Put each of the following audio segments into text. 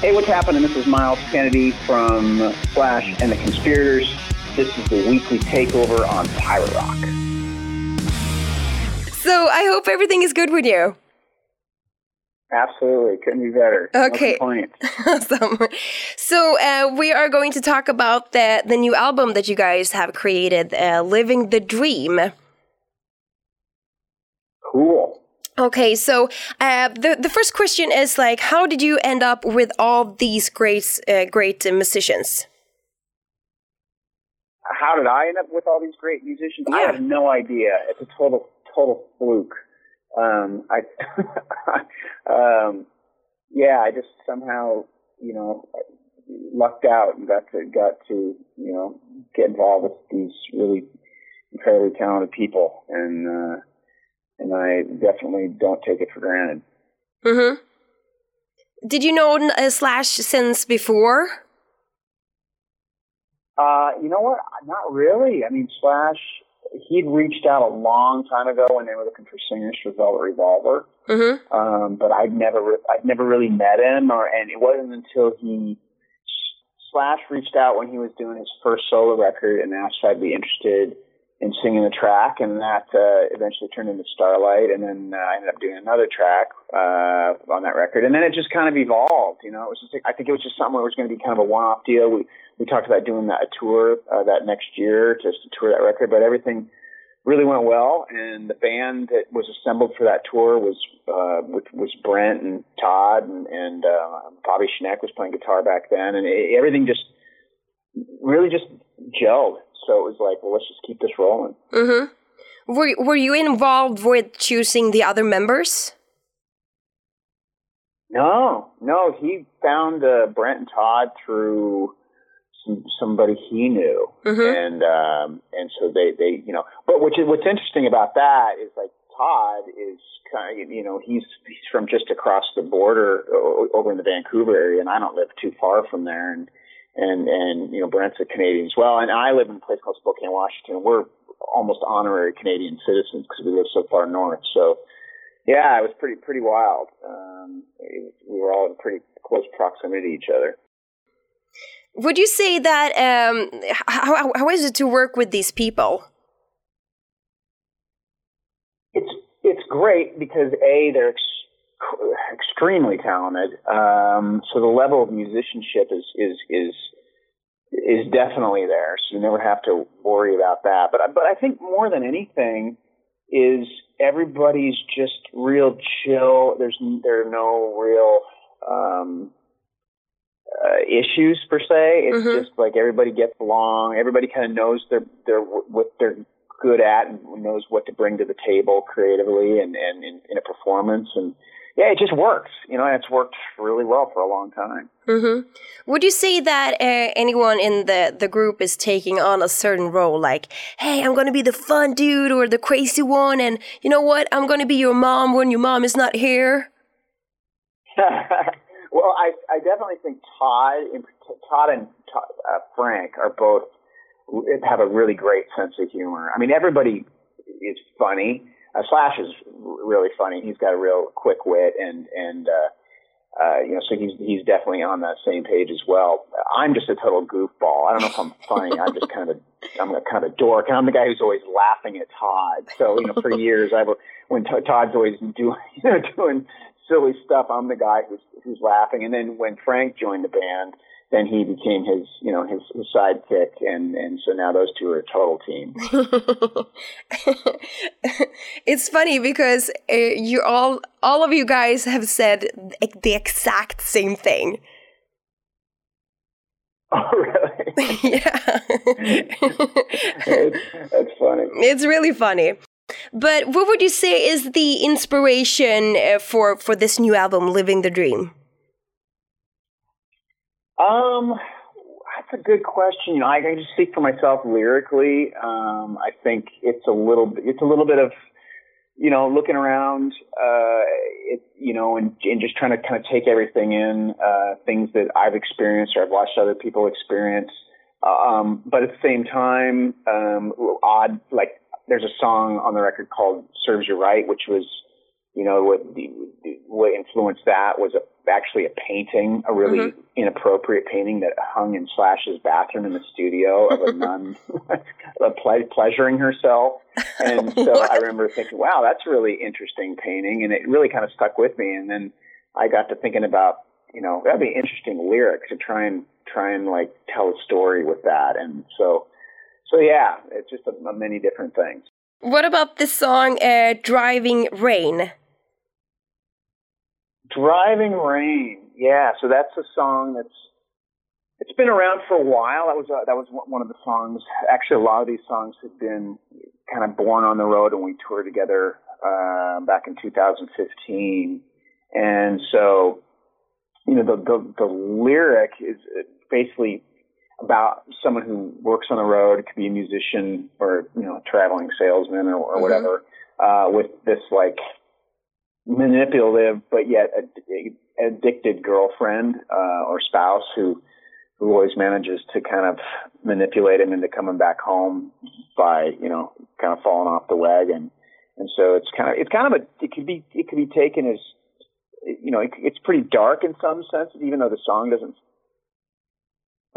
Hey, what's happening? This is Myles Kennedy from Slash and the Conspirators. This is the weekly takeover on Pirate Rock. So I hope everything is good with you. Absolutely, couldn't be better. Okay. No awesome. So uh, we are going to talk about the the new album that you guys have created, uh, "Living the Dream." Cool. Okay, so uh, the the first question is like, how did you end up with all these great uh, great musicians? How did I end up with all these great musicians? I have no idea. It's a total total fluke. Um, I, um, yeah, I just somehow, you know, lucked out and got to got to, you know, get involved with these really incredibly talented people, and uh, and I definitely don't take it for granted. hmm Did you know uh, Slash since before? Uh, you know what? Not really. I mean, Slash, he'd reached out a long time ago when they were looking for singers for Velvet Revolver. hmm Um, but I'd never, re- I'd never really met him, or and it wasn't until he Slash reached out when he was doing his first solo record and asked if I'd be interested in singing the track, and that uh, eventually turned into Starlight, and then uh, I ended up doing another track uh, on that record, and then it just kind of evolved. You know, it was just, I think it was just something where it was going to be kind of a one-off deal. We we talked about doing that a tour uh, that next year just to tour that record, but everything really went well, and the band that was assembled for that tour was uh, was Brent and Todd and, and uh, Bobby Schneck was playing guitar back then, and it, everything just really just gelled. So it was like, well, let's just keep this rolling. hmm Were Were you involved with choosing the other members? No, no, he found uh, Brent and Todd through some, somebody he knew, Mhm. and um, and so they they you know, but which is what's interesting about that is like Todd is kind of you know he's he's from just across the border over in the Vancouver area, and I don't live too far from there, and and and you know Brent's a Canadian as well, and I live in a place called Spokane, Washington. We're almost honorary Canadian citizens because we live so far north, so. Yeah, it was pretty pretty wild. Um, we were all in pretty close proximity to each other. Would you say that um, how how is it to work with these people? It's it's great because a they're extremely talented. Um, so the level of musicianship is is is is definitely there. So you never have to worry about that. But but I think more than anything is everybody's just real chill. There's there are no real um, uh, issues per se. It's Mhm. just like everybody gets along. Everybody kind of knows their their what they're good at and knows what to bring to the table creatively and and in, in a performance. And yeah, it just works. You know, and it's worked really well for a long time. hmm Would you say that uh, anyone in the, the group is taking on a certain role? Like, hey, I'm going to be the fun dude or the crazy one, and you know what? I'm going to be your mom when your mom is not here. well, I I definitely think Todd, in, Todd and Todd, uh, Frank are both have a really great sense of humor. I mean, everybody is funny. Uh, Slash is really funny. He's got a real quick wit, and and uh, uh, you know, so he's he's definitely on that same page as well. I'm just a total goofball. I don't know if I'm funny. I'm just kind of a, I'm a kind of a dork, and I'm the guy who's always laughing at Todd. So you know, for years I've when Todd's always doing you know doing silly stuff, I'm the guy who's who's laughing. And then when Frank joined the band, then he became his you know his, his sidekick, and and so now those two are a total team. it's funny because uh, you all all of you guys have said the exact same thing. Oh, really? yeah. It's- That's funny. It's really funny. But what would you say is the inspiration uh, for for this new album, Living the Dream? Um, that's a good question. You know, I can just speak for myself lyrically. Um, I think it's a little, it's a little bit of, you know, looking around, uh, it, you know, and, and just trying to kind of take everything in, uh, things that I've experienced or I've watched other people experience. Um, but at the same time, um, odd, like there's a song on the record called Serves You Right, which was, you know, what, the, what influenced that was a actually a painting, a really mm-hmm. inappropriate painting that hung in Slash's bathroom in the studio of a nun ple- pleasuring herself. And so I remember thinking, wow, that's a really interesting painting. And it really kind of stuck with me. And then I got to thinking about, you know, that'd be interesting lyrics to try and, try and like tell a story with that. And so, so yeah, it's just a, a many different things. What about the song uh, Driving Rain? Driving Rain. Yeah, so that's a song that's it's been around for a while. That was uh, that was one of the songs. Actually, a lot of these songs had been kind of born on the road, and we toured together uh, back in 2015. And so, you know, the the, the lyric is basically about someone who works on the road. It could be a musician or you know, a traveling salesman or, or mm-hmm. whatever, uh, with this like manipulative but yet addicted girlfriend uh, or spouse who who always manages to kind of manipulate him into coming back home by you know kind of falling off the wagon and so it's kind of it's kind of a it could be it could be taken as you know it, it's pretty dark in some sense even though the song doesn't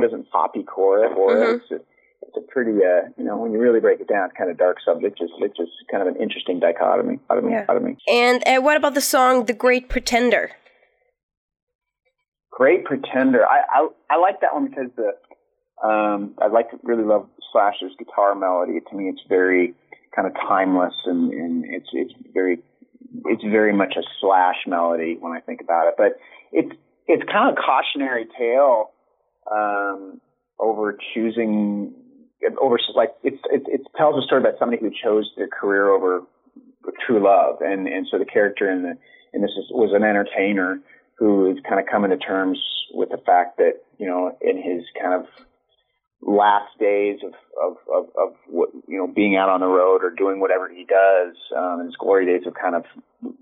doesn't poppy core it or mm-hmm. it's it's a pretty, uh, you know, when you really break it down, kind of dark subject. It's, it's just kind of an interesting dichotomy. dichotomy, yeah. dichotomy. And uh, what about the song "The Great Pretender"? Great Pretender. I I, I like that one because the um, I like to really love Slash's guitar melody. To me, it's very kind of timeless and, and it's it's very it's very much a Slash melody when I think about it. But it's it's kind of a cautionary tale um, over choosing over like it's it, it tells a story about somebody who chose their career over true love, and and so the character in the in this is, was an entertainer who is kind of coming to terms with the fact that you know in his kind of last days of of of, of what you know being out on the road or doing whatever he does um his glory days have kind of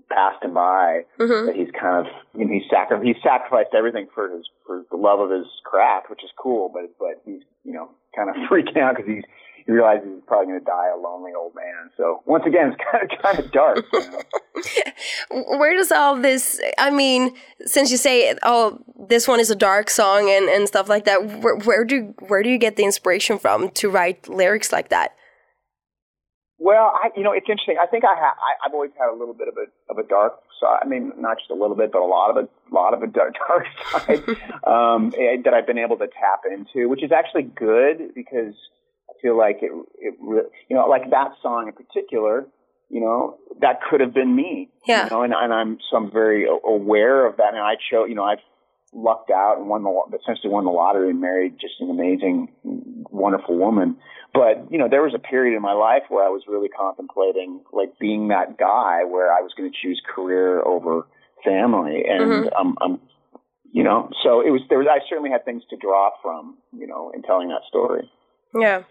passed him by mm-hmm. that he's kind of you know he's sacri- he's sacrificed everything for his for the love of his craft which is cool but but he's you know kind of freaking out because he's he realizes he's probably going to die a lonely old man. So once again, it's kind of kind of dark. You know? Where does all this? I mean, since you say, "Oh, this one is a dark song" and, and stuff like that, where, where do where do you get the inspiration from to write lyrics like that? Well, I, you know, it's interesting. I think I have. I, I've always had a little bit of a of a dark side. I mean, not just a little bit, but a lot of a lot of a dark, dark side um, eh, that I've been able to tap into, which is actually good because feel like it, it, you know, like that song in particular, you know, that could have been me. Yeah. You know, and, and I'm so I'm very aware of that. And I chose, you know, I've lucked out and won the essentially won the lottery and married just an amazing, wonderful woman. But you know, there was a period in my life where I was really contemplating like being that guy where I was going to choose career over family, and mm-hmm. I'm, I'm, you know, so it was there was I certainly had things to draw from, you know, in telling that story. Yeah.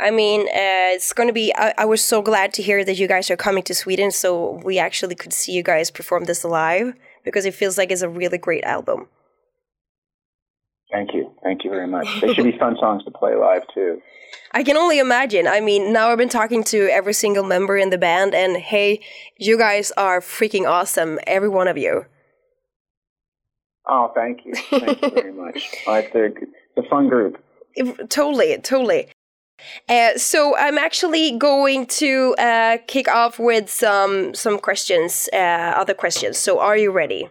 I mean, uh, it's going to be. I, I, was so glad to hear that you guys are coming to Sweden, so we actually could see you guys perform this live because it feels like it's a really great album. Thank you, thank you very much. They should be fun songs to play live too. I can only imagine. I mean, now I've been talking to every single member in the band, and hey, you guys are freaking awesome, every one of you. Oh, thank you, thank you very much. A, it's a fun group. It, totally, totally. Uh, so I'm actually going to uh, kick off with some some questions, uh, other questions. So are you ready?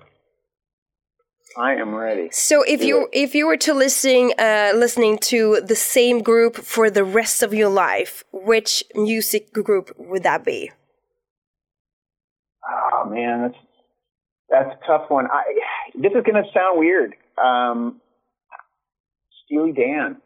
I am ready. So if you if you were to listen uh, listening to the same group for the rest of your life, which music group would that be? Oh man, that's that's a tough one. I this is gonna sound weird. Um, Steely Dan.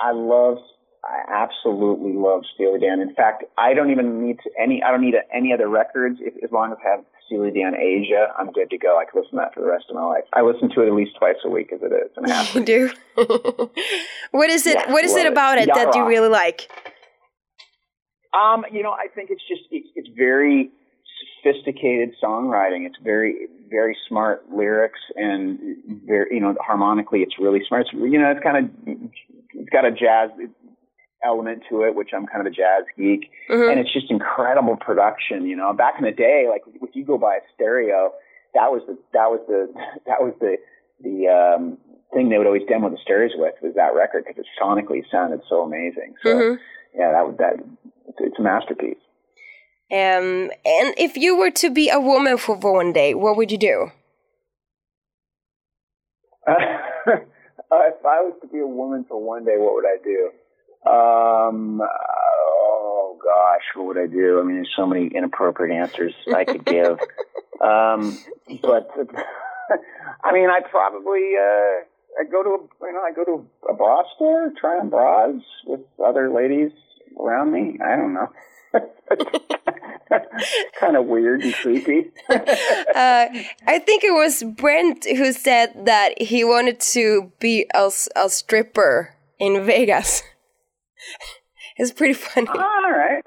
I love, I absolutely love Steely Dan. In fact, I don't even need to any, I don't need any other records. If, as long as I have Steely Dan Aja, I'm good to go. I can listen to that for the rest of my life. I listen to it at least twice a week as it is. And you do? what is it, yeah, what is it about it, it that you really like? Um, you know, I think it's just, it's, it's very sophisticated songwriting. It's very, very smart lyrics and very, you know, harmonically, it's really smart. It's, you know, it's kind of it's got a jazz element to it, which I'm kind of a jazz geek, mm-hmm. and it's just incredible production. You know, back in the day, like if you go buy a stereo, that was the that was the that was the the um, thing they would always demo the stairs with was that record because it sonically sounded so amazing. So Mhm. yeah, that was that. It's, it's a masterpiece. Um, and if you were to be a woman for one day, what would you do? Uh, if I was to be a woman for one day, what would I do? Um, oh gosh, what would I do? I mean, there's so many inappropriate answers I could give. um, but I mean, I'd probably uh, I'd go to a you know I go to a bra store, try on bras with other ladies around me. I don't know. kind of weird and creepy. Uh, I think it was Brent who said that he wanted to be a, a stripper in Vegas. it's pretty funny. All right.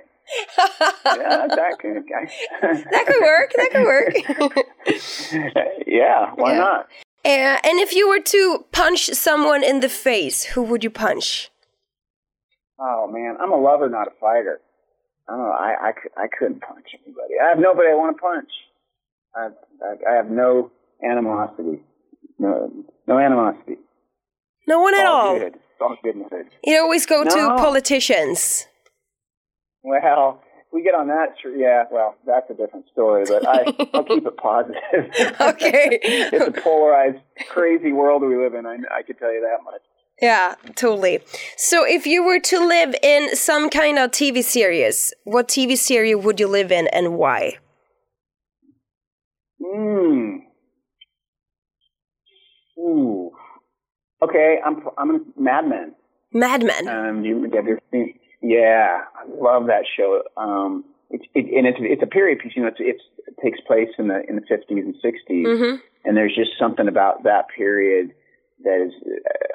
Yeah, that could, That could work. That could work. yeah, why Yeah. not? Uh, and if you were to punch someone in the face, who would you punch? Oh man, I'm a lover, not a fighter. I don't know. I I, I couldn't punch anybody. I have nobody I want to punch. I, I I have no animosity. No no animosity. No one at all. Good. It's all goodness. You always go to politicians. Well, we get on that. tr- Yeah. Well, that's a different story. But I I'll keep it positive. Okay. it's a polarized, crazy world we live in. I I can tell you that much. Yeah, totally. So, if you were to live in some kind of TV series, what TV series would you live in and why? Hmm. Ooh. Okay, I'm I'm a Mad Men. Mad Men. Um, you have you seen? Yeah, I love that show. Um, it's it, and it's it's a period piece. You know, it's, it's it takes place in the in the fifties and 60s hmm and there's just something about that period that is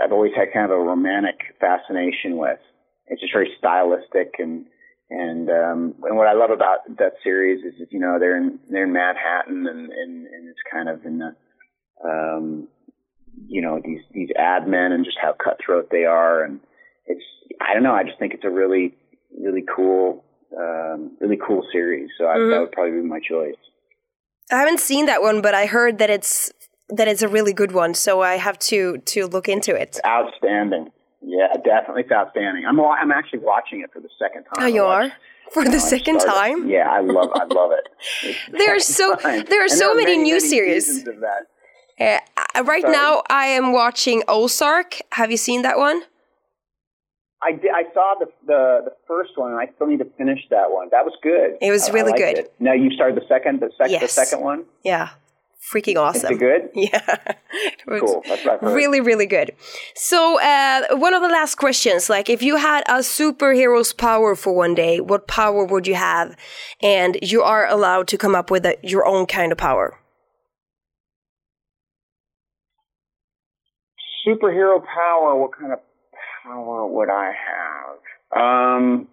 I've always had kind of a romantic fascination with. It's just very stylistic and and um and what I love about that series is you know they're in they're in Manhattan and and, and it's kind of in the um you know these these ad men and just how cutthroat they are and it's I don't know I just think it's a really really cool um really cool series so I, Mhm. that would probably be my choice. I haven't seen that one, but I heard that it's that it's a really good one. So I have to to look into it. outstanding. Yeah, definitely it's outstanding. I'm I'm actually watching it for the second time. Oh, you I are for you the I second started- time. Yeah, I love I love it. It's There are so- there are And so many new many series. seasons Of that. Uh, right Sorry. now, I am watching Ozark. Have you seen that one? I did, I saw the, the the first one, and I still need to finish that one. That was good. It was I- I really liked good. It. Now you started the second, the second, the second one. Yeah, freaking Is awesome. it good? Yeah, Cool. That's what I've heard. really, really good. So, uh, one of the last questions: like, if you had a superhero's power for one day, what power would you have? And you are allowed to come up with a, your own kind of power. superhero power, what kind of power would I have? Um,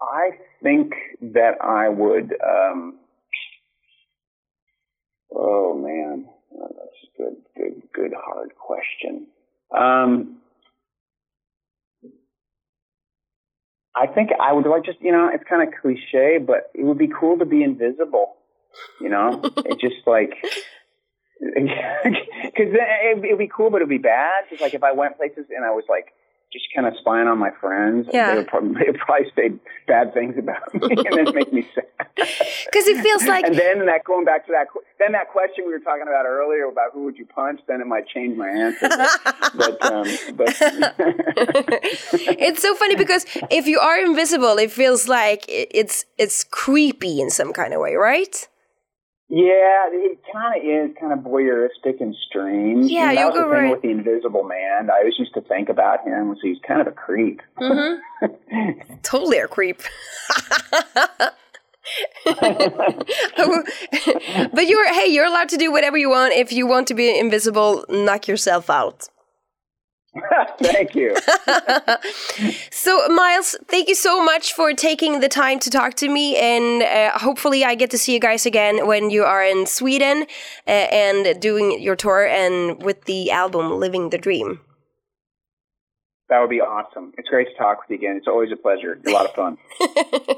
I think that I would. Um, oh man, Oh, that's a good, good, good, hard question. Um, I think I would like just you know it's kind of cliche, but it would be cool to be invisible. You know, it's just like because it, it'd be cool, but it'd be bad. Because like if I went places and I was like just kind of spying on my friends, Yeah. they would probably, they would probably say bad things about me, and then make me sad. Because it feels like and then that going back to that, then that question we were talking about earlier about who would you punch, then it might change my answer. But, but, um, but it's so funny because if you are invisible, it feels like it's it's creepy in some kind of way, right? Yeah, it kind of is kind of voyeuristic and strange. Yeah, and that you was go the thing right- with the Invisible Man. I always used to think about him was he's kind of a creep. hmm Totally a creep. but you're hey, you're allowed to do whatever you want. If you want to be invisible, knock yourself out. Thank you. So, Myles, thank you so much for taking the time to talk to me, and uh, hopefully, I get to see you guys again when you are in Sweden uh, and doing your tour and with the album "Living the Dream." That would be awesome. It's great to talk with you again. It's always a pleasure. A lot of fun.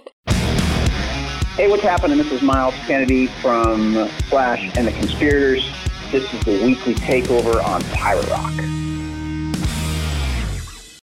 Hey, what's happening? This is Myles Kennedy from Slash and the Conspirators. This is the weekly takeover on Pirate Rock.